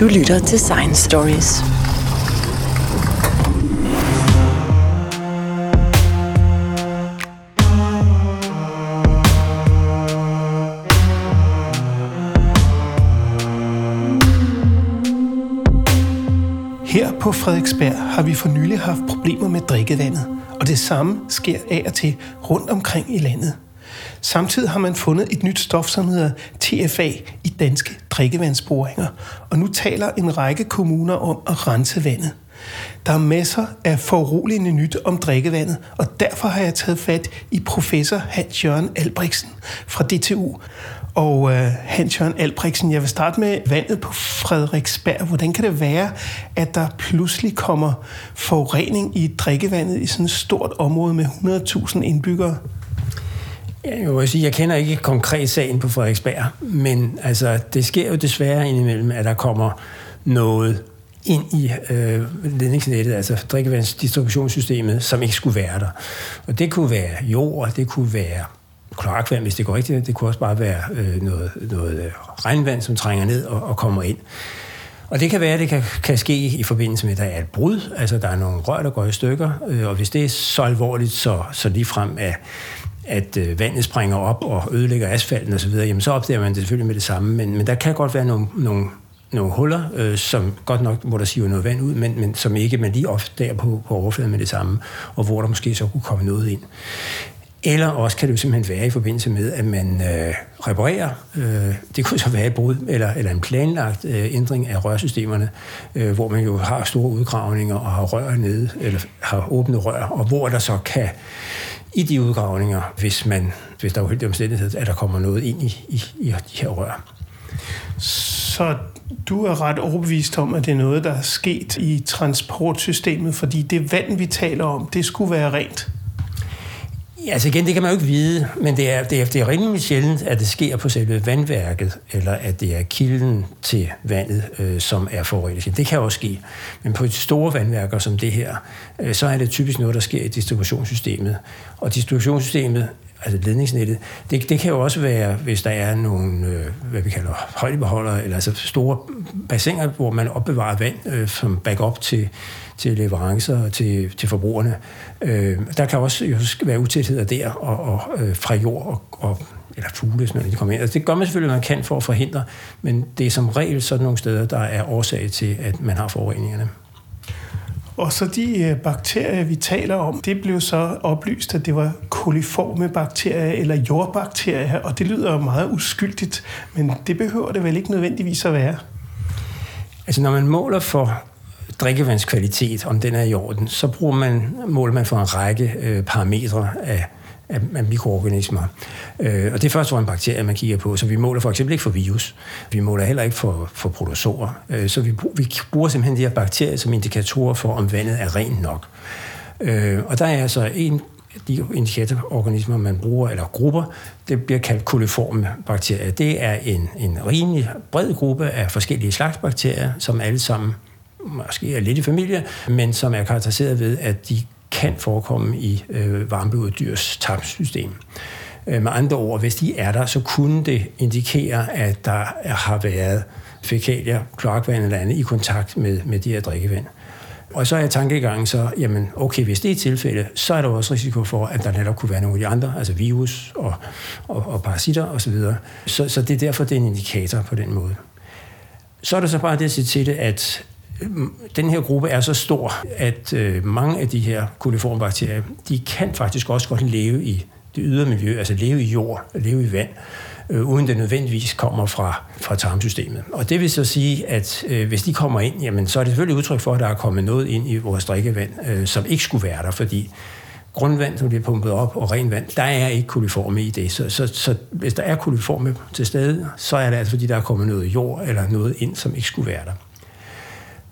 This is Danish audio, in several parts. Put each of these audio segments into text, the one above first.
Du lytter til Science Stories. Her på Frederiksberg har vi for nylig haft problemer med drikkevandet, og det samme sker af og til rundt omkring i landet. Samtidig har man fundet et nyt stof, som hedder TFA i danske drikkevandsboringer, og nu taler en række kommuner om at rense vandet. Der er masser af foruroligende nyt om drikkevandet, og derfor har jeg taget fat i professor Hans-Jørgen Albrechtsen fra DTU. Og øh, Hans-Jørgen Albrechtsen, jeg vil starte med vandet på Frederiksberg. Hvordan kan det være, at der pludselig kommer forurening i drikkevandet i sådan et stort område med 100.000 indbyggere? Jeg vil sige, jeg kender ikke konkret sagen på Frederiksberg, men altså, det sker jo desværre indimellem, at der kommer noget ind i øh, ledningsnettet, altså drikkevandsdistributionssystemet, som ikke skulle være der. Og det kunne være jord, det kunne være kloakvand, hvis det går rigtigt. Det kunne også bare være øh, noget, noget øh, regnvand, som trænger ned og, og kommer ind. Og det kan være, at det kan, kan ske i forbindelse med, at der er et brud, altså der er nogle rør, der går i stykker, øh, og hvis det er så alvorligt, så, så lige frem at, at øh, vandet springer op og ødelægger asfalten osv., jamen så opdager man det selvfølgelig med det samme, men, men der kan godt være nogle, nogle, nogle huller, øh, som godt nok, hvor der siver noget vand ud, men, men som ikke man lige opdager på, på overfladen med det samme, og hvor der måske så kunne komme noget ind. Eller også kan det jo simpelthen være i forbindelse med, at man øh, reparerer. Øh, det kunne så være et brud eller, eller en planlagt øh, ændring af rørsystemerne, øh, hvor man jo har store udgravninger og har rør nede, eller har åbne rør, og hvor der så kan i de udgravninger, hvis, man, hvis der er uheldig omstændighed, at der kommer noget ind i, i, i de her rør. Så du er ret overbevist om, at det er noget, der er sket i transportsystemet, fordi det vand, vi taler om, det skulle være rent? Ja, altså igen, det kan man jo ikke vide, men det er, det er, det er rimelig sjældent, at det sker på selve vandværket, eller at det er kilden til vandet, øh, som er forurenet. Det kan også ske. Men på et store vandværker som det her, øh, så er det typisk noget, der sker i distributionssystemet. Og distributionssystemet altså ledningsnettet, det, det kan jo også være, hvis der er nogle, øh, hvad vi kalder højdebeholdere, eller altså store bassiner, hvor man opbevarer vand øh, som backup til, til leverancer og til, til forbrugerne. Øh, der kan også jo være utætheder der og, og øh, fra jord og, og eller fugle, hvis man kommer ind. Altså, det gør man selvfølgelig, man kan for at forhindre, men det er som regel sådan nogle steder, der er årsag til, at man har forureningerne. Og så de øh, bakterier, vi taler om, det blev så oplyst, at det var koliforme bakterier eller jordbakterier, og det lyder meget uskyldigt, men det behøver det vel ikke nødvendigvis at være? Altså når man måler for drikkevandskvalitet, om den er i orden, så bruger man, måler man for en række øh, parametre af, af, af mikroorganismer. Øh, og det er først for en bakterie, man kigger på. Så vi måler for eksempel ikke for virus. Vi måler heller ikke for, for protozoer. Øh, så vi, vi bruger simpelthen de her bakterier som indikatorer for, om vandet er rent nok. Øh, og der er altså en de indikatororganismer, man bruger, eller grupper, det bliver kaldt koliforme bakterier. Det er en, en rimelig bred gruppe af forskellige slags bakterier, som alle sammen måske er lidt i familie, men som er karakteriseret ved, at de kan forekomme i øh, varmbloddyrs tarmsystem. Øh, med andre ord, hvis de er der, så kunne det indikere, at der har været fækalier, kloakvand eller andet i kontakt med, med de her drikkevand. Og så er tankegangen så, jamen okay, hvis det er tilfælde, så er der også risiko for, at der netop kunne være nogle af de andre, altså virus og, og, og parasitter osv. Så, videre. så, så det er derfor, det er en indikator på den måde. Så er der så bare det at sige til det, at den her gruppe er så stor, at øh, mange af de her koliformbakterier, de kan faktisk også godt leve i det ydre miljø, altså leve i jord, leve i vand, øh, uden det nødvendigvis kommer fra, fra tarmsystemet. Og det vil så sige, at øh, hvis de kommer ind, jamen, så er det selvfølgelig udtryk for, at der er kommet noget ind i vores drikkevand, øh, som ikke skulle være der, fordi grundvand, som bliver pumpet op, og ren vand, der er ikke koliforme i det. Så, så, så hvis der er koliforme til stede, så er det altså, fordi der er kommet noget jord eller noget ind, som ikke skulle være der.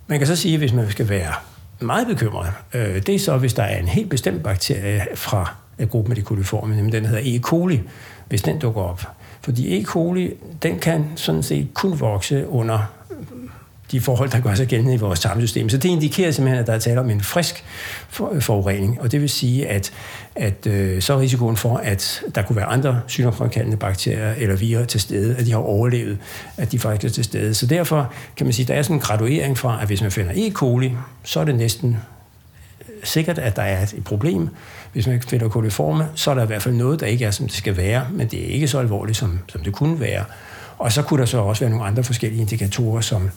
Man kan så sige, at hvis man skal være meget bekymret, øh, det er så, hvis der er en helt bestemt bakterie fra øh, gruppen af de koliforme, nemlig den hedder E. coli, hvis den dukker op. Fordi E. coli, den kan sådan set kun vokse under de forhold, der gør sig gældende i vores tarmsystem. Så det indikerer simpelthen, at der er tale om en frisk øh, forurening, og det vil sige, at, at øh, så er risikoen for, at der kunne være andre sygdomsfremkaldende bakterier eller virer til stede, at de har overlevet, at de faktisk er til stede. Så derfor kan man sige, at der er sådan en graduering fra, at hvis man finder E. coli, så er det næsten øh, sikkert, at der er et problem. Hvis man finder koliforme, så er der i hvert fald noget, der ikke er, som det skal være, men det er ikke så alvorligt, som, som det kunne være. Og så kunne der så også være nogle andre forskellige indikatorer, som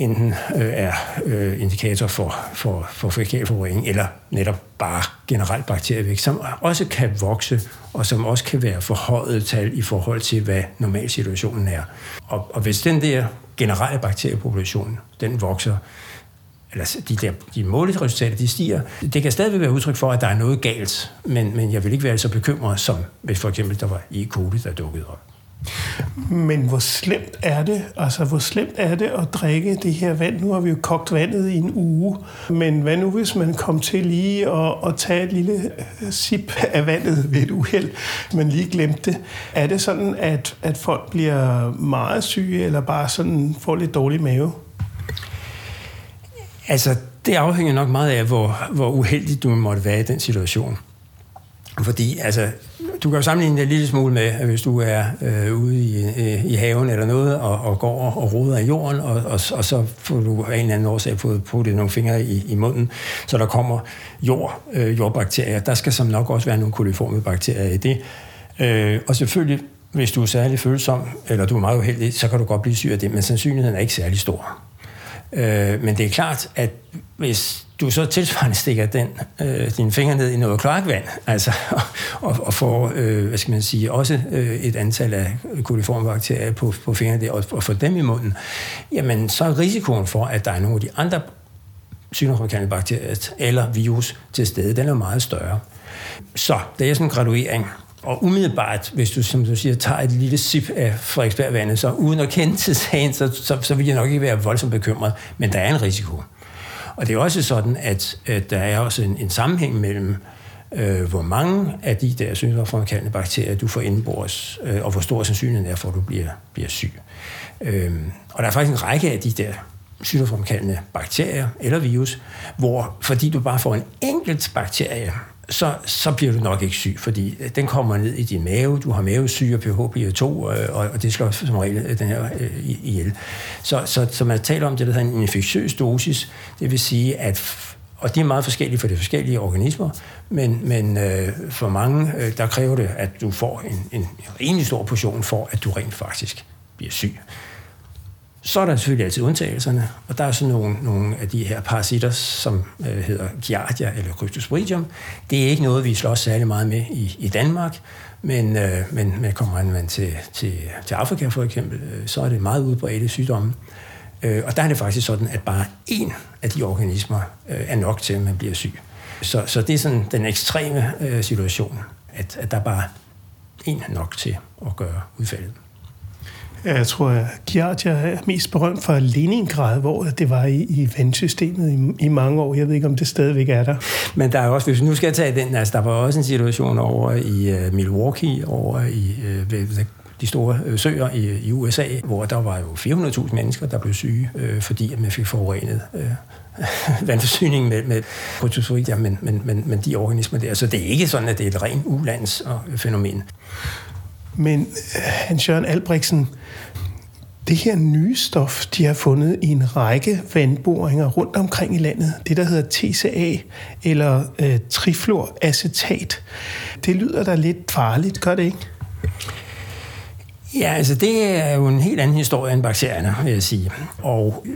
enten øh, er øh, indikator for, for, for fækalforurening, eller netop bare generelt bakterievækst, som også kan vokse, og som også kan være forhøjet tal i forhold til, hvad normalsituationen er. Og, og hvis den der generelle bakteriepopulation, den vokser, eller de, der, de målige resultater, de stiger. Det kan stadigvæk være udtryk for, at der er noget galt, men, men jeg vil ikke være så bekymret, som hvis for eksempel der var E. coli, der dukkede op. Men hvor slemt er det? Altså, hvor slemt er det at drikke det her vand? Nu har vi jo kogt vandet i en uge, men hvad nu, hvis man kom til lige at, at tage et lille sip af vandet ved et uheld, man lige glemte det? Er det sådan, at, at folk bliver meget syge, eller bare sådan får lidt dårlig mave? Altså, det afhænger nok meget af, hvor, hvor uheldig du måtte være i den situation. Fordi, altså, du kan jo sammenligne det en lille smule med, at hvis du er øh, ude i, øh, i haven eller noget, og, og går og roder i jorden, og, og, og så får du af en eller anden årsag fået puttet nogle fingre i, i munden, så der kommer jord, øh, jordbakterier. Der skal som nok også være nogle koliforme bakterier i det. Øh, og selvfølgelig, hvis du er særlig følsom, eller du er meget uheldig, så kan du godt blive syg af det, men sandsynligheden er ikke særlig stor. Øh, men det er klart, at hvis du så tilsvarende stikker den, øh, dine fingre ned i noget kloakvand, altså, og, og får, øh, hvad skal man sige, også øh, et antal af koliformbakterier på, på fingrene og, og får dem i munden, jamen så er risikoen for, at der er nogle af de andre sygdomsfremkaldende bakterier eller virus til stede, den er meget større. Så det er sådan en graduering. Og umiddelbart, hvis du, som du siger, tager et lille sip af Frederiksbergvandet, så uden at kende til sagen, så, så, så vil jeg nok ikke være voldsomt bekymret, men der er en risiko. Og det er også sådan, at, at der er også en, en sammenhæng mellem, øh, hvor mange af de der sygdomsfremkaldende bakterier, du får indbords, øh, og hvor stor sandsynligheden er for, at du bliver, bliver syg. Øh, og der er faktisk en række af de der sygdomsfremkaldende bakterier eller virus, hvor fordi du bare får en enkelt bakterie, så, så bliver du nok ikke syg, fordi øh, den kommer ned i din mave, du har mavesyre, pH bliver 2, og, og det slår som regel øh, den her øh, ihjel. Så, så, så man taler om det, der hedder en infektiøs dosis, det vil sige, at og det er meget forskelligt for de forskellige organismer, men, men øh, for mange, øh, der kræver det, at du får en, en rimelig stor portion for, at du rent faktisk bliver syg. Så er der selvfølgelig altid undtagelserne, og der er sådan nogle, nogle af de her parasitter, som øh, hedder Giardia eller Cryptosporidium. Det er ikke noget, vi slås særlig meget med i, i Danmark, men, øh, men, men kommer man til, til, til Afrika for eksempel, øh, så er det meget udbredte sygdomme. Øh, og der er det faktisk sådan, at bare én af de organismer øh, er nok til, at man bliver syg. Så, så det er sådan den ekstreme øh, situation, at, at der bare en nok til at gøre udfaldet. Jeg tror, at Giardia er mest berømt for Leningrad, hvor det var i, i vandsystemet i, i mange år. Jeg ved ikke, om det stadigvæk er der. Men der er også, hvis nu skal jeg tage den, altså der var også en situation over i uh, Milwaukee, over i uh, ved, de store uh, søer i, i USA, hvor der var jo 400.000 mennesker, der blev syge, uh, fordi at man fik forurenet uh, vandforsyningen med, med protozoid, ja, men, men, men, men de organismer der. Så det er ikke sådan, at det er et rent ulandsfænomen. Men øh, Hans-Jørgen Albrechtsen, det her nye stof, de har fundet i en række vandboringer rundt omkring i landet, det der hedder TCA, eller øh, trifluoracetat, det lyder da lidt farligt, gør det ikke? Ja, altså det er jo en helt anden historie end bakterierne, vil jeg sige. Og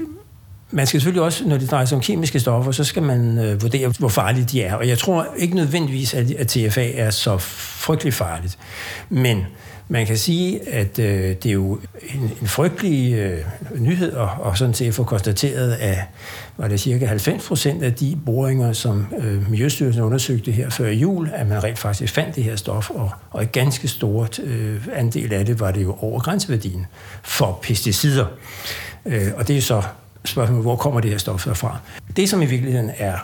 man skal selvfølgelig også, når det drejer sig om kemiske stoffer, så skal man øh, vurdere, hvor farlige de er. Og jeg tror ikke nødvendigvis, at, at TFA er så frygtelig farligt. Men man kan sige, at øh, det er jo en, en frygtelig øh, nyhed, og, og sådan set få konstateret, at var det cirka 90 procent af de boringer, som øh, Miljøstyrelsen undersøgte her før jul, at man rent faktisk fandt det her stof, og, og et ganske stort øh, andel af det var det jo over grænseværdien for pesticider. Øh, og det er så spørgsmålet, hvor kommer det her stof fra? Det, som i virkeligheden er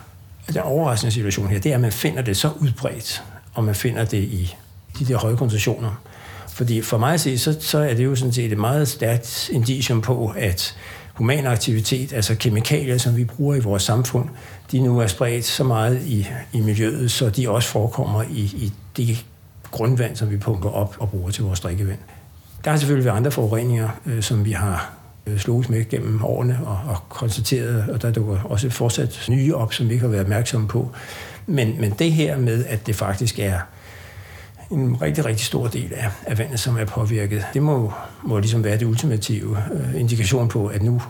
den overraskende situation her, det er, at man finder det så udbredt, og man finder det i de der høje koncentrationer, fordi for mig at se, så, så er det jo sådan set et meget stærkt indicium på, at human aktivitet, altså kemikalier, som vi bruger i vores samfund, de nu er spredt så meget i, i miljøet, så de også forekommer i, i det grundvand, som vi pumper op og bruger til vores drikkevand. Der har selvfølgelig været andre forureninger, øh, som vi har Øh, sloges med gennem årene og, og konstateret, og der dukker også fortsat nye op, som vi ikke har været opmærksomme på. Men, men det her med, at det faktisk er en rigtig, rigtig stor del af, af vandet, som er påvirket, det må, må ligesom være det ultimative øh, indikation på, at nu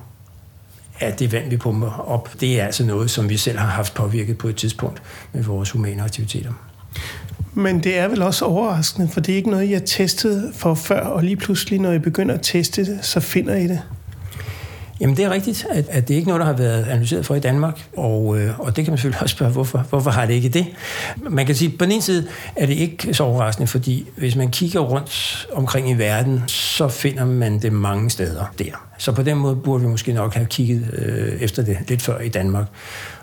er det vand, vi pumper op, det er altså noget, som vi selv har haft påvirket på et tidspunkt med vores humane aktiviteter. Men det er vel også overraskende, for det er ikke noget, jeg testede for før, og lige pludselig, når jeg begynder at teste det, så finder I det. Jamen det er rigtigt, at, at det er ikke noget, der har været analyseret for i Danmark, og, øh, og det kan man selvfølgelig også spørge, hvorfor, hvorfor har det ikke det? Man kan sige, at på den ene side er det ikke så overraskende, fordi hvis man kigger rundt omkring i verden, så finder man det mange steder der. Så på den måde burde vi måske nok have kigget øh, efter det lidt før i Danmark.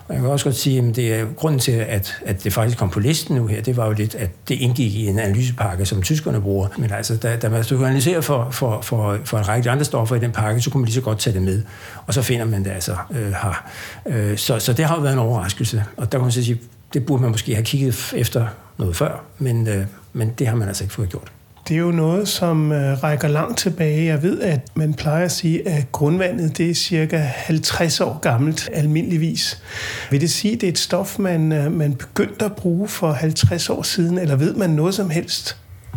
Og jeg kan også godt sige, at det er grunden til, at, at det faktisk kom på listen nu her, det var jo lidt, at det indgik i en analysepakke, som tyskerne bruger. Men altså, da, da man skulle analysere for, for, for, for en række andre stoffer i den pakke, så kunne man lige så godt tage det med. Og så finder man det altså øh, her. Øh, så, så det har jo været en overraskelse. Og der kan man så sige, det burde man måske have kigget efter noget før, men, øh, men det har man altså ikke fået gjort. Det er jo noget, som øh, rækker langt tilbage. Jeg ved, at man plejer at sige, at grundvandet det er cirka 50 år gammelt almindeligvis. Vil det sige, at det er et stof, man, øh, man begyndte at bruge for 50 år siden, eller ved man noget som helst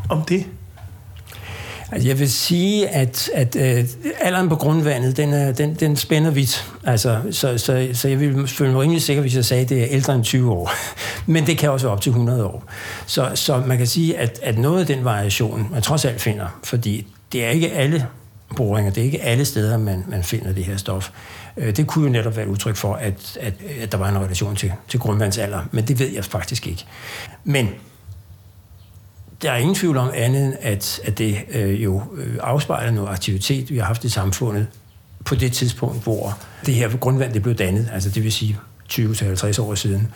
om det? Altså, jeg vil sige, at, at øh, alderen på grundvandet, den, er, den, den spænder vidt. Altså, så, så, så jeg vil føle mig rimelig sikker, hvis jeg sagde, at det er ældre end 20 år. Men det kan også være op til 100 år. Så, så man kan sige, at, at noget af den variation, man trods alt finder, fordi det er ikke alle boringer, det er ikke alle steder, man, man finder det her stof. Øh, det kunne jo netop være et udtryk for, at, at, at der var en relation til, til grundvandsalder, men det ved jeg faktisk ikke. Men der er ingen tvivl om andet, at, at det øh, jo øh, afspejler noget aktivitet, vi har haft i samfundet på det tidspunkt, hvor det her grundvand det blev dannet, altså det vil sige 20-50 år siden.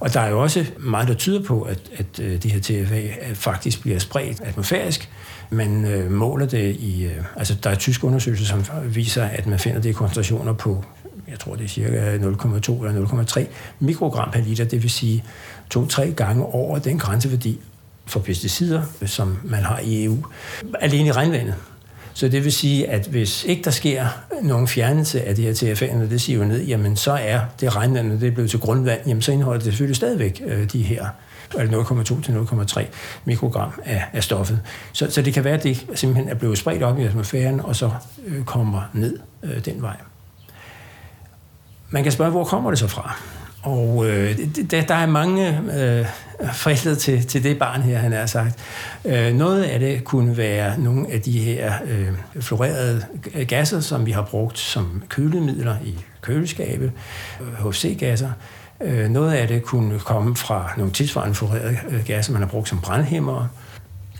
Og der er jo også meget, der tyder på, at, at øh, det her TFA øh, faktisk bliver spredt atmosfærisk. Man øh, måler det i... Øh, altså, der er tyske undersøgelser, som viser, at man finder det i koncentrationer på, jeg tror, det er cirka 0,2 eller 0,3 mikrogram per liter, det vil sige to-tre gange over den grænseværdi, for pesticider, som man har i EU, alene i regnvandet. Så det vil sige, at hvis ikke der sker nogen fjernelse af de her TFA'er, det siger jo ned, jamen så er det regnvand, det er blevet til grundvand, jamen så indeholder det selvfølgelig stadigvæk øh, de her altså 0,2 til 0,3 mikrogram af, af stoffet. Så, så det kan være, at det simpelthen er blevet spredt op i atmosfæren, og så øh, kommer ned øh, den vej. Man kan spørge, hvor kommer det så fra? Og øh, der, der er mange øh, forældre til, til det barn her, han har sagt. Øh, noget af det kunne være nogle af de her øh, florerede gasser, som vi har brugt som kølemidler i køleskabe, øh, HFC-gasser. Øh, noget af det kunne komme fra nogle tilsvarende florerede øh, gasser, man har brugt som brandhæmmere.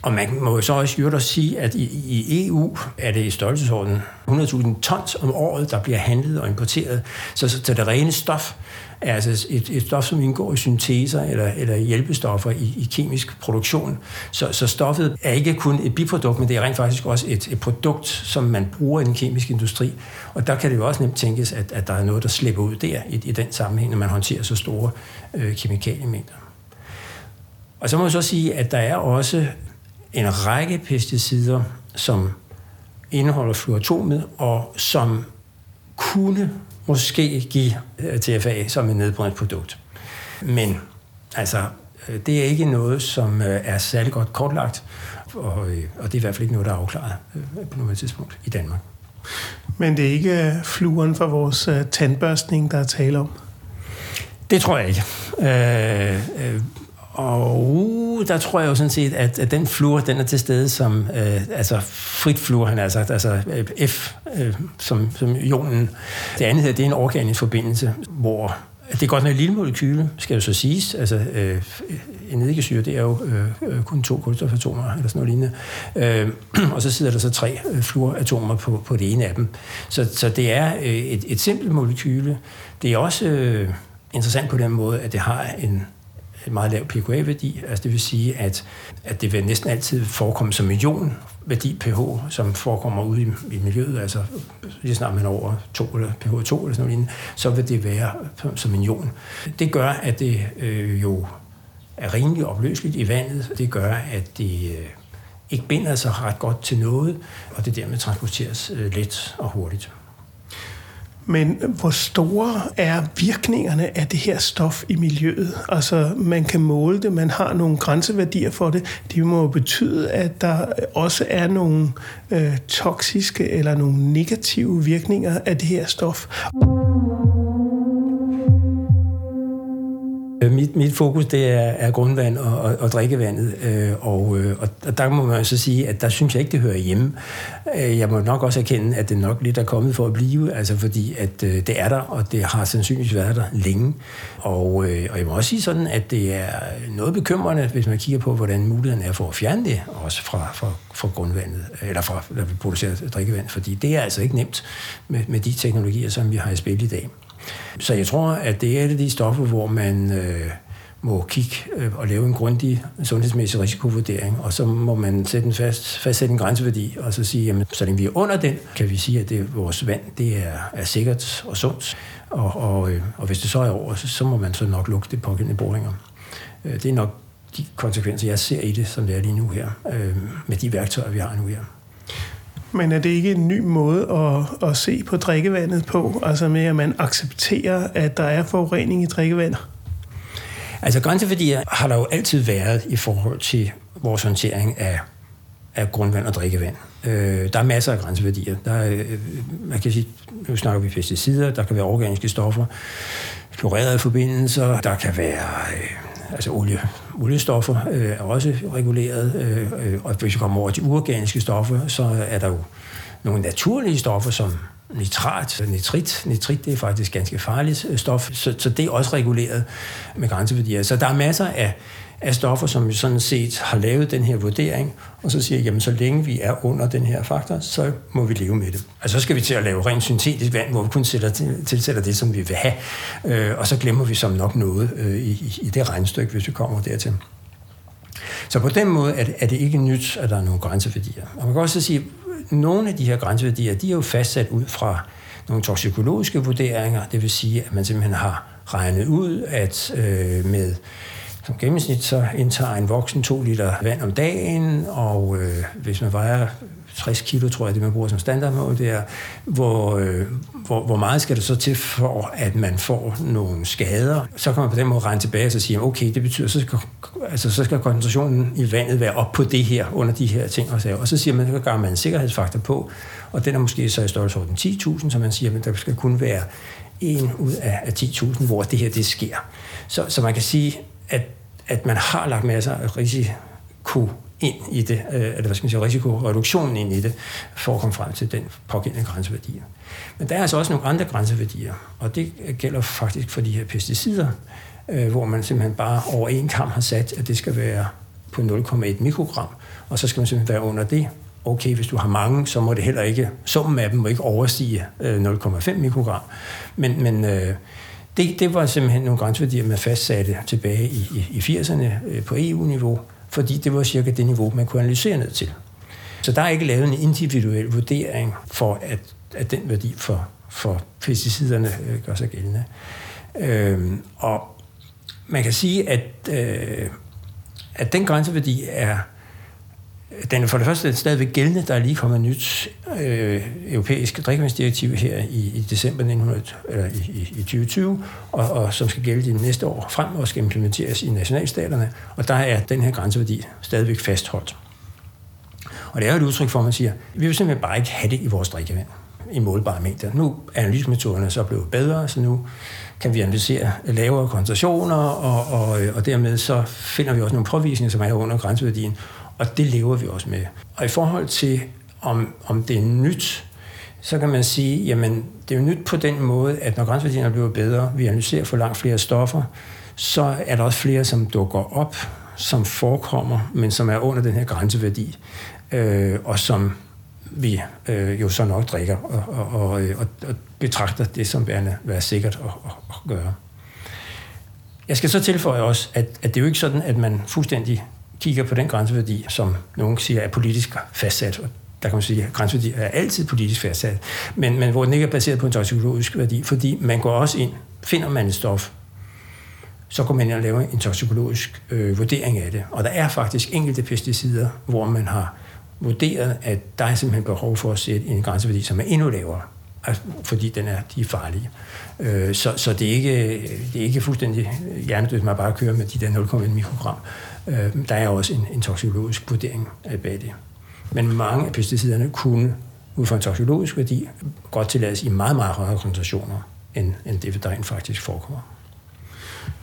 Og man må jo så også gjort sige, at i, i EU er det i størrelsesorden 100.000 tons om året, der bliver handlet og importeret. Så, så det rene stof er altså et, et stof, som indgår i synteser eller, eller hjælpestoffer i, i kemisk produktion. Så, så stoffet er ikke kun et biprodukt, men det er rent faktisk også et, et produkt, som man bruger i den kemiske industri. Og der kan det jo også nemt tænkes, at, at der er noget, der slipper ud der i, i den sammenhæng, når man håndterer så store øh, kemikaliemængder. Og så må jeg så sige, at der er også en række pesticider, som indeholder fluoratomet, og som kunne måske give øh, TFA som en produkt. Men altså, øh, det er ikke noget, som øh, er særlig godt kortlagt, og, og det er i hvert fald ikke noget, der er afklaret på noget tidspunkt i Danmark. Men det er ikke fluren for vores tandbørstning, der er tale om? Det tror jeg ikke. Øh, øh, og uh, der tror jeg jo sådan set, at, at den fluor, den er til stede som øh, altså frit fluor, han har sagt, altså øh, F øh, som, som ionen. Det andet her, det er en organisk forbindelse, hvor det er godt nok en lille molekyle, skal jo så siges. Altså, øh, en eddikesyre, det er jo øh, øh kun to kulstofatomer, eller sådan noget lignende. Øh, og så sidder der så tre øh, fluoratomer på, på det ene af dem. Så, så det er øh, et, et simpelt molekyle. Det er også øh, interessant på den måde, at det har en en meget lav pKa-værdi. Altså det vil sige, at, at det vil næsten altid forekomme som ion, værdi pH, som forekommer ude i, i miljøet, altså lige snart man er over 2 eller pH 2 eller sådan noget så vil det være som en ion. Det gør, at det øh, jo er rimelig opløseligt i vandet. Det gør, at det øh, ikke binder sig ret godt til noget, og det dermed transporteres øh, let og hurtigt. Men hvor store er virkningerne af det her stof i miljøet? Altså, man kan måle det, man har nogle grænseværdier for det. Det må betyde, at der også er nogle øh, toksiske eller nogle negative virkninger af det her stof. Øh, mit, mit fokus det er, er grundvand og, og, og drikkevandet, øh, og, øh, og der må man så sige, at der synes jeg ikke, det hører hjemme. Øh, jeg må nok også erkende, at det nok lidt er kommet for at blive, altså fordi at øh, det er der, og det har sandsynligvis været der længe. Og, øh, og jeg må også sige sådan, at det er noget bekymrende, hvis man kigger på, hvordan muligheden er for at fjerne det, også fra, fra, fra grundvandet, eller fra, der vi producerer drikkevand, fordi det er altså ikke nemt med, med de teknologier, som vi har i spil i dag. Så jeg tror, at det er et af de stoffer, hvor man øh, må kigge øh, og lave en grundig sundhedsmæssig risikovurdering, og så må man sætte en fast, fastsætte en grænseværdi, og så sige, at så længe vi er under den, kan vi sige, at det, vores vand det er, er sikkert og sundt, og, og, øh, og hvis det så er over, så, så må man så nok lukke det pågældende boringer. Øh, det er nok de konsekvenser, jeg ser i det, som det er lige nu her, øh, med de værktøjer, vi har nu her. Men er det ikke en ny måde at, at se på drikkevandet på? Altså med, at man accepterer, at der er forurening i drikkevandet? Altså grænseværdier har der jo altid været i forhold til vores håndtering af, af grundvand og drikkevand. Øh, der er masser af grænseværdier. Der er, øh, man kan sige, nu snakker vi pesticider, der kan være organiske stoffer, klorerede forbindelser, der kan være øh, altså olie, oliestoffer øh, er også reguleret, øh, øh, og hvis vi kommer over de uorganiske stoffer, så er der jo nogle naturlige stoffer, som nitrat, nitrit. Nitrit det er faktisk ganske farligt øh, stof, så, så det er også reguleret med grænseværdier. Så der er masser af af stoffer, som vi sådan set har lavet den her vurdering, og så siger, jamen så længe vi er under den her faktor, så må vi leve med det. Altså så skal vi til at lave rent syntetisk vand, hvor vi kun sætter, tilsætter det, som vi vil have, øh, og så glemmer vi som nok noget øh, i, i det regnstykke, hvis vi kommer dertil. Så på den måde er det, er det ikke nyt, at der er nogle grænseværdier. Og man kan også sige, nogle af de her grænseværdier, de er jo fastsat ud fra nogle toksikologiske vurderinger, det vil sige, at man simpelthen har regnet ud, at øh, med som gennemsnit så indtager en voksen 2 liter vand om dagen, og øh, hvis man vejer 60 kilo, tror jeg, det man bruger som standardmål, det er, hvor, øh, hvor, hvor meget skal det så til for, at man får nogle skader. Så kan man på den måde regne tilbage og sige, okay, det betyder, så skal, altså, så skal koncentrationen i vandet være op på det her, under de her ting. Og så, og så siger man, så gør man en sikkerhedsfaktor på, og den er måske så i størrelsesorden 10.000, så man siger, at der skal kun være en ud af 10.000, hvor det her det sker. Så, så man kan sige, at at man har lagt masser af risiko ind i det, øh, eller hvad skal man sige, risikoreduktionen ind i det, for at komme frem til den pågældende grænseværdier. Men der er altså også nogle andre grænseværdier, og det gælder faktisk for de her pesticider, øh, hvor man simpelthen bare over en kamp har sat, at det skal være på 0,1 mikrogram, og så skal man simpelthen være under det. Okay, hvis du har mange, så må det heller ikke, summen af dem må ikke overstige øh, 0,5 mikrogram. Men, men det, det var simpelthen nogle grænseværdier, man fastsatte tilbage i, i, i 80'erne på EU-niveau, fordi det var cirka det niveau, man kunne analysere ned til. Så der er ikke lavet en individuel vurdering for, at, at den værdi for, for pesticiderne øh, gør sig gældende. Øh, og man kan sige, at, øh, at den grænseværdi er den er for det første stadigvæk gældende. Der er lige kommet et nyt øh, europæisk drikkevandsdirektiv her i, i december 1900, eller i, i, i 2020, og, og som skal gælde de næste år frem og skal implementeres i nationalstaterne. Og der er den her grænseværdi stadigvæk fastholdt. Og det er jo et udtryk for, at man siger, vi vil simpelthen bare ikke have det i vores drikkevand i målbare mængder. Nu er analysemetoderne så blevet bedre, så nu kan vi analysere lavere koncentrationer, og, og, og dermed så finder vi også nogle påvisninger, som er under grænseværdien, og det lever vi også med. Og i forhold til, om, om det er nyt, så kan man sige, jamen det er jo nyt på den måde, at når grænseværdierne bliver bedre, vi analyserer for langt flere stoffer, så er der også flere, som dukker op, som forekommer, men som er under den her grænseværdi, øh, og som vi øh, jo så nok drikker og, og, og, øh, og, og betragter det som værende være sikkert at, at, at gøre. Jeg skal så tilføje også, at, at det er jo ikke sådan, at man fuldstændig kigger på den grænseværdi, som nogen siger er politisk fastsat, og der kan man sige, at grænseværdi er altid politisk fastsat, men, men hvor den ikke er baseret på en toksikologisk værdi, fordi man går også ind, finder man et stof, så går man ind og laver en toksikologisk øh, vurdering af det. Og der er faktisk enkelte pesticider, hvor man har vurderet, at der er simpelthen behov for at sætte en grænseværdi, som er endnu lavere, altså, fordi den er, de er farlige. Øh, så, så det, er ikke, det er ikke fuldstændig hjernedødt, man bare kører med de der 0,1 mikrogram. Øh, der er også en, en toksikologisk vurdering øh, bag det. Men mange af pesticiderne kunne ud fra en toksikologisk værdi godt tillades i meget, meget højere koncentrationer, end, end det, der rent faktisk forekommer.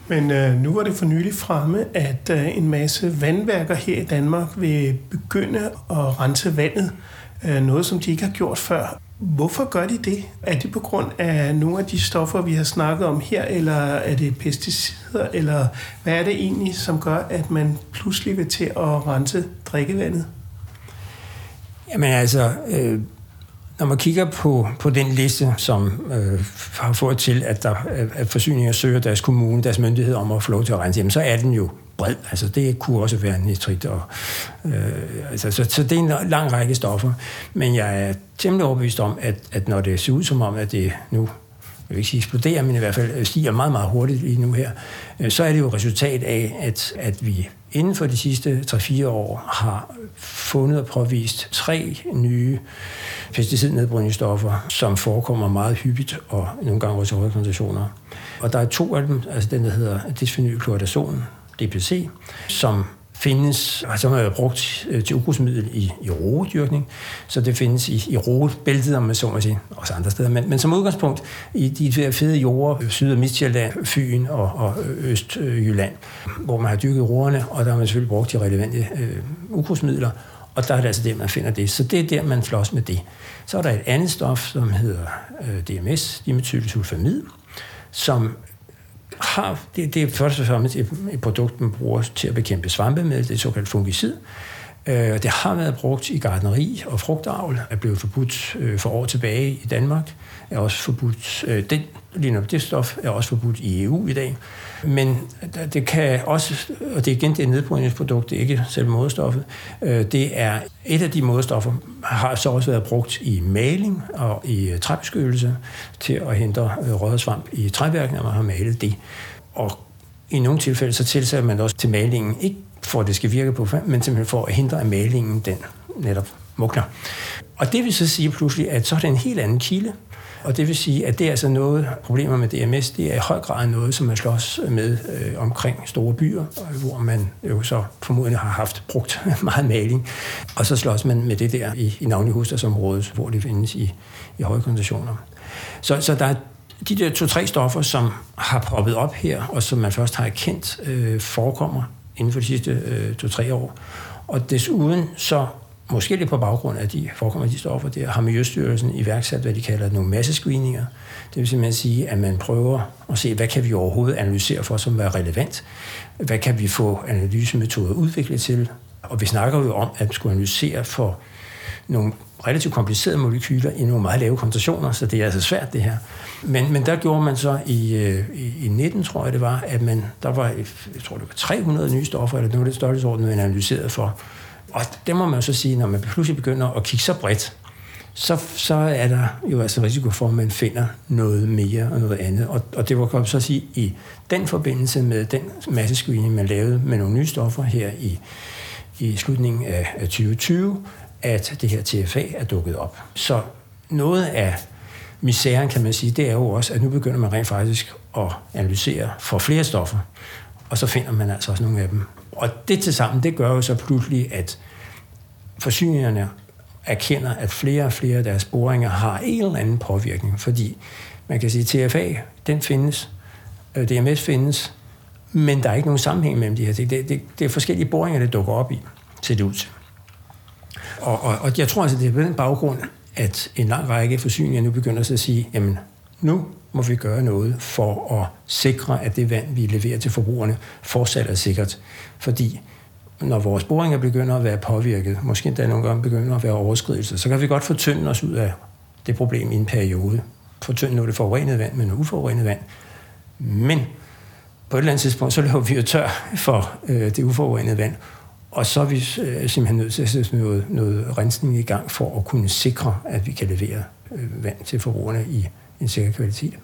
Men øh, nu var det for nylig fremme, at øh, en masse vandværker her i Danmark vil begynde at rense vandet. Øh, noget, som de ikke har gjort før. Hvorfor gør de det? Er det på grund af nogle af de stoffer, vi har snakket om her, eller er det pesticider, eller hvad er det egentlig, som gør, at man pludselig vil til at rense drikkevandet? Jamen altså, øh, når man kigger på, på den liste, som øh, har fået til, at, der, at forsyninger søger deres kommune, deres myndighed om at få lov til at rense, jamen, så er den jo bred. Altså det kunne også være nitrit. Og, øh, altså, så, så det er en lang række stoffer. Men jeg er temmelig overbevist om, at, at når det ser ud som om, at det nu jeg vil ikke sige eksploderer, men i hvert fald øh, stiger meget, meget hurtigt lige nu her, øh, så er det jo resultat af, at, at vi inden for de sidste 3-4 år har fundet og påvist tre nye pesticidnedbrydningsstoffer, som forekommer meget hyppigt og nogle gange også i høje koncentrationer. Og der er to af dem, altså den, der hedder dysfenylchloridazon, DPC, som findes, altså har brugt øh, til ukrudtsmiddel i, i roedyrkning, så det findes i, i roebæltet, om man så må sige, også andre steder. Men, men som udgangspunkt i de der fede jorder, øh, Syd- og Midtjylland, Fyn og, og øh, Østjylland, hvor man har dyrket roerne, og der har man selvfølgelig brugt de relevante øh, ukrudtsmidler, og der er det altså det, man finder det. Så det er der, man flås med det. Så er der et andet stof, som hedder øh, DMS, dimethylsulfamid, som har, det, det er først og fremmest et, et produkt, man bruger til at bekæmpe svampe med, det er såkaldt fungicid. Øh, det har været brugt i gardneri og frugtavl, er blevet forbudt øh, for år tilbage i Danmark, er også forbudt, øh, den, lige det stof er også forbudt i EU i dag. Men det kan også, og det er igen det nedbrydningsprodukt, det er ikke selve modstoffet, øh, det er et af de modstoffer, har så også været brugt i maling og i øh, træbeskyttelse til at hindre øh, rødsvamp i træværk, når man har malet det. Og i nogle tilfælde så tilsætter man også til malingen, ikke for at det skal virke på, men simpelthen for at hindre, at malingen den netop mugner. Og det vil så sige pludselig, at så er det en helt anden kilde og det vil sige, at det er altså noget, problemer med DMS, det er i høj grad noget, som man slås med øh, omkring store byer, øh, hvor man jo så formodentlig har haft brugt meget maling. Og så slås man med det der i, i navnlig hovedstadsområdet, hvor det findes i, i høje koncentrationer. Så, så der er de der to-tre stoffer, som har poppet op her, og som man først har erkendt, øh, forekommer inden for de sidste øh, to-tre år. Og desuden så måske lidt på baggrund af de forekommer de stoffer der, har Miljøstyrelsen iværksat, hvad de kalder nogle massescreeninger. Det vil simpelthen sige, at man prøver at se, hvad kan vi overhovedet analysere for, som er relevant? Hvad kan vi få analysemetoder udviklet til? Og vi snakker jo om at skulle analysere for nogle relativt komplicerede molekyler i nogle meget lave koncentrationer, så det er altså svært det her. Men, men der gjorde man så i, øh, i, i 19, tror jeg det var, at man, der var, jeg tror det var 300 nye stoffer, eller noget af det størrelsesorden, man analyseret for og det må man jo så sige, når man pludselig begynder at kigge så bredt, så, så er der jo altså risiko for, at man finder noget mere og noget andet. Og, og det var godt så at sige, i den forbindelse med den massescreening, man lavede med nogle nye stoffer her i, i slutningen af 2020, at det her TFA er dukket op. Så noget af misæren, kan man sige, det er jo også, at nu begynder man rent faktisk at analysere for flere stoffer, og så finder man altså også nogle af dem. Og det til sammen, det gør jo så pludselig, at forsyningerne erkender, at flere og flere af deres boringer har en eller anden påvirkning, fordi man kan sige, at TFA, den findes, øh, DMS findes, men der er ikke nogen sammenhæng mellem de her ting. Det, det, det er forskellige boringer, der dukker op i, ser det ud til. Og, og, og jeg tror altså, det er på den baggrund, at en lang række forsyninger nu begynder at sige, jamen nu må vi gøre noget for at sikre, at det vand, vi leverer til forbrugerne, fortsat er sikkert. Fordi når vores boringer begynder at være påvirket, måske endda nogle gange begynder at være overskridelser, så kan vi godt fortynde os ud af det problem i en periode. Fortynde nu det forurenede vand med noget uforurenet vand. Men på et eller andet tidspunkt, så løber vi jo tør for øh, det uforurenede vand, Og så er vi øh, simpelthen nødt til at sætte noget, noget rensning i gang for at kunne sikre, at vi kan levere øh, vand til forbrugerne i en sikker kvalitet.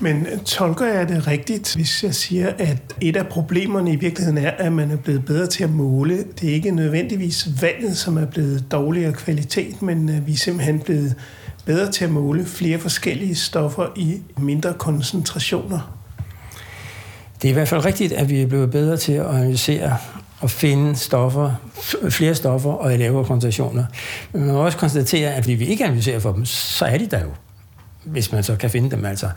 Men tolker jeg det rigtigt, hvis jeg siger, at et af problemerne i virkeligheden er, at man er blevet bedre til at måle? Det er ikke nødvendigvis vandet, som er blevet dårligere kvalitet, men øh, vi er simpelthen blevet bedre til at måle flere forskellige stoffer i mindre koncentrationer. Det er i hvert fald rigtigt, at vi er blevet bedre til at analysere og finde stoffer, flere stoffer og i lavere koncentrationer. Men man må også konstatere, at vi ikke analyserer for dem, så er de der jo hvis man så kan finde dem altså.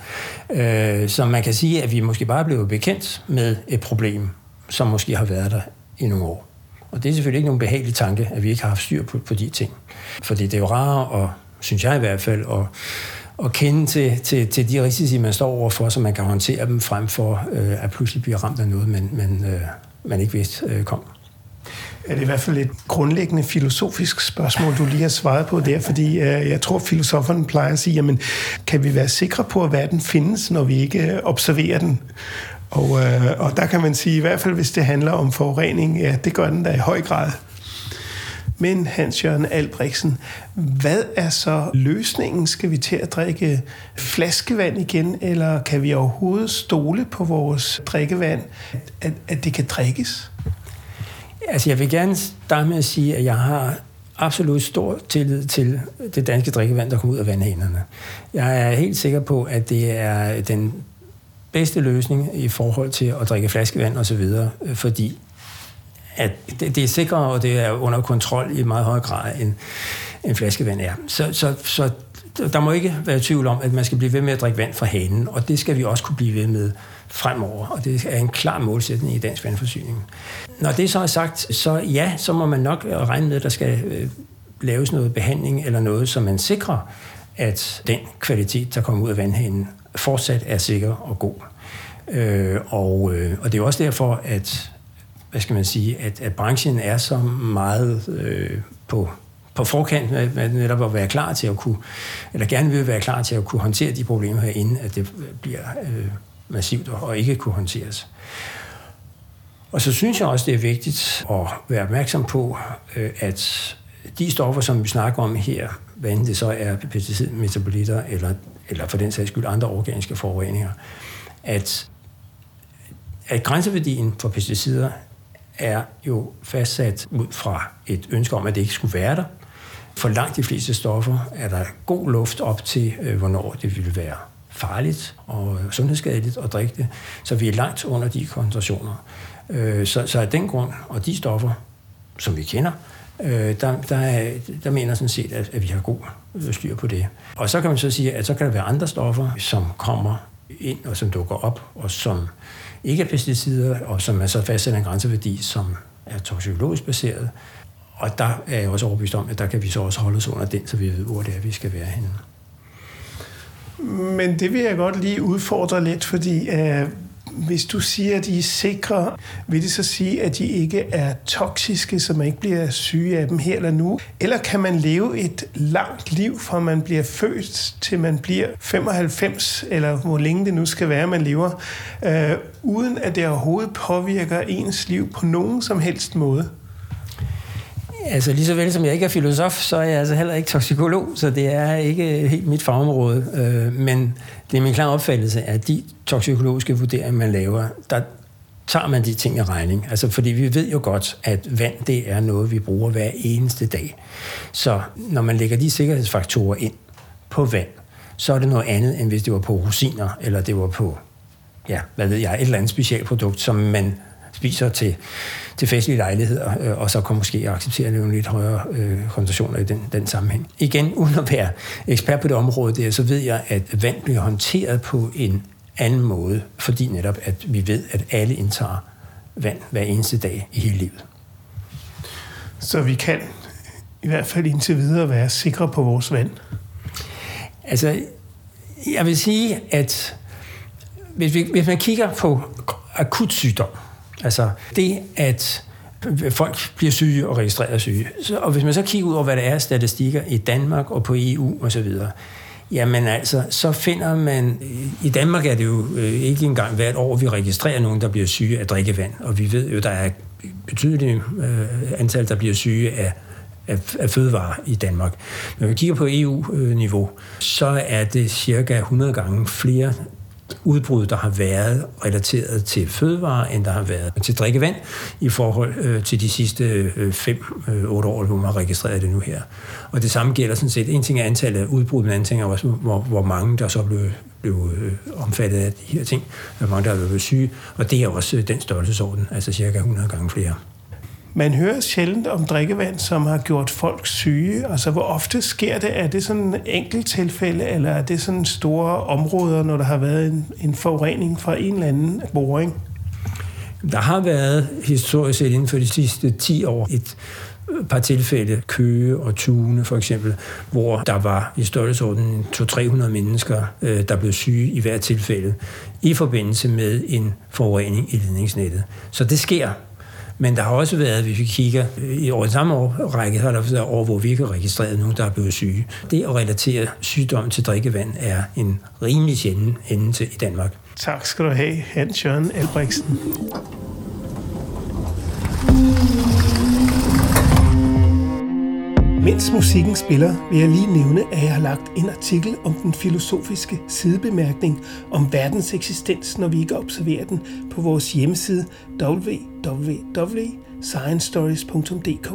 Øh, så man kan sige, at vi måske bare er blevet bekendt med et problem, som måske har været der i nogle år. Og det er selvfølgelig ikke nogen behagelig tanke, at vi ikke har haft styr på, på de ting. Fordi det er jo rarere, og synes jeg i hvert fald, at, at kende til, til, til de risici, man står overfor, så man kan håndtere dem frem for øh, at pludselig blive ramt af noget, man, man, øh, man ikke vidste øh, kom er det i hvert fald et grundlæggende filosofisk spørgsmål, du lige har svaret på der, fordi øh, jeg tror, filosoferne plejer at sige, jamen, kan vi være sikre på, at verden findes, når vi ikke øh, observerer den? Og, øh, og der kan man sige, i hvert fald hvis det handler om forurening, ja, det gør den da i høj grad. Men Hans-Jørgen Albrechtsen, hvad er så løsningen? Skal vi til at drikke flaskevand igen, eller kan vi overhovedet stole på vores drikkevand, at, at det kan drikkes? Altså, jeg vil gerne starte med at sige, at jeg har absolut stor tillid til det danske drikkevand, der kommer ud af vandhænerne. Jeg er helt sikker på, at det er den bedste løsning i forhold til at drikke flaskevand osv., fordi at det, det er sikrere, og det er under kontrol i meget højere grad, end, end flaskevand er. Så, så, så der må ikke være tvivl om, at man skal blive ved med at drikke vand fra hanen, og det skal vi også kunne blive ved med fremover, og det er en klar målsætning i dansk vandforsyning. Når det så er sagt, så ja, så må man nok øh, regne med, at der skal øh, laves noget behandling eller noget, så man sikrer, at den kvalitet, der kommer ud af vandhanen, fortsat er sikker og god. Øh, og, øh, og det er jo også derfor, at hvad skal man sige, at, at branchen er så meget øh, på, på forkant med, med netop at være klar til at kunne, eller gerne vil være klar til at kunne håndtere de problemer herinde, at det bliver øh, massivt og ikke kunne håndteres. Og så synes jeg også, det er vigtigt at være opmærksom på, øh, at de stoffer, som vi snakker om her, hvad enten det så er pesticidmetabolitter eller, eller for den sags skyld andre organiske forureninger, at, at grænseværdien for pesticider er jo fastsat ud fra et ønske om, at det ikke skulle være der. For langt de fleste stoffer er der god luft op til, øh, hvornår det ville være farligt og øh, sundhedsskadeligt at drikke det. Så vi er langt under de koncentrationer. Øh, så, så af den grund, og de stoffer, som vi kender, øh, der, der, er, der mener sådan set, at, at vi har god øh, styr på det. Og så kan man så sige, at så kan der være andre stoffer, som kommer ind og som dukker op, og som ikke er pesticider, og som man så fastsætter en grænseværdi, som er toksikologisk baseret. Og der er jeg også overbevist om, at der kan vi så også holde os under den, så vi ved, hvor det er, vi skal være henne. Men det vil jeg godt lige udfordre lidt, fordi øh, hvis du siger, at de er sikre, vil det så sige, at de ikke er toksiske, så man ikke bliver syge af dem her eller nu? Eller kan man leve et langt liv, fra man bliver født til man bliver 95, eller hvor længe det nu skal være, man lever, øh, uden at det overhovedet påvirker ens liv på nogen som helst måde? Altså lige så vel som jeg ikke er filosof, så er jeg altså heller ikke toksikolog, så det er ikke helt mit fagområde. Øh, men det er min klare opfattelse, at de toksikologiske vurderinger, man laver, der tager man de ting i regning. Altså, fordi vi ved jo godt, at vand, det er noget, vi bruger hver eneste dag. Så når man lægger de sikkerhedsfaktorer ind på vand, så er det noget andet, end hvis det var på rosiner, eller det var på, ja, hvad ved jeg, et eller andet specialprodukt, som man spiser til, til festlige lejligheder, øh, og så kan måske acceptere nogle lidt højere øh, koncentrationer i den, den sammenhæng. Igen, uden at være ekspert på det område der, så ved jeg, at vand bliver håndteret på en anden måde, fordi netop, at vi ved, at alle indtager vand hver eneste dag i hele livet. Så vi kan i hvert fald indtil videre være sikre på vores vand? Altså, jeg vil sige, at hvis, vi, hvis man kigger på akut sygdom, Altså det, at folk bliver syge og registreret syge. Så, og hvis man så kigger ud over, hvad der er statistikker i Danmark og på EU osv., jamen altså, så finder man... I Danmark er det jo øh, ikke engang hvert år, vi registrerer nogen, der bliver syge af drikkevand. Og vi ved jo, der er betydeligt øh, antal, der bliver syge af, af, af fødevarer i Danmark. Når vi kigger på EU-niveau, øh, så er det cirka 100 gange flere udbrud, der har været relateret til fødevarer, end der har været til drikkevand i forhold øh, til de sidste 5-8 øh, øh, år, hvor man har registreret det nu her. Og det samme gælder sådan set. En ting er antallet af udbrud, men anden ting er også, hvor, hvor mange der så blev, blev øh, omfattet af de her ting, hvor mange der er blevet syge, og det er også øh, den størrelsesorden, altså cirka 100 gange flere. Man hører sjældent om drikkevand, som har gjort folk syge. Altså, hvor ofte sker det? Er det sådan en enkelt tilfælde, eller er det sådan store områder, når der har været en, en forurening fra en eller anden boring? Der har været historisk set inden for de sidste 10 år et øh, par tilfælde, Køge og Tune for eksempel, hvor der var i størrelsesorden 200-300 mennesker, øh, der blev syge i hvert tilfælde i forbindelse med en forurening i ledningsnettet. Så det sker men der har også været, hvis vi kigger øh, i over samme årrække, har der været år, hvor vi ikke har registreret nogen, der er blevet syge. Det at relatere sygdom til drikkevand er en rimelig sjælden hændelse i Danmark. Tak skal du have, Hans Jørgen Albrechtsen. Mens musikken spiller, vil jeg lige nævne, at jeg har lagt en artikel om den filosofiske sidebemærkning om verdens eksistens, når vi ikke observerer den, på vores hjemmeside www.sciencestories.dk.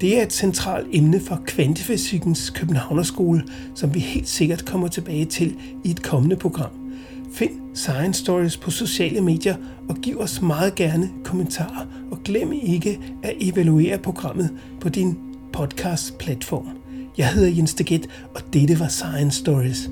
Det er et centralt emne for kvantefysikkens Københavnerskole, som vi helt sikkert kommer tilbage til i et kommende program. Find Science Stories på sociale medier og giv os meget gerne kommentarer. Og glem ikke at evaluere programmet på din podcast-platform. Jeg hedder Jens Deget, og dette var Science Stories.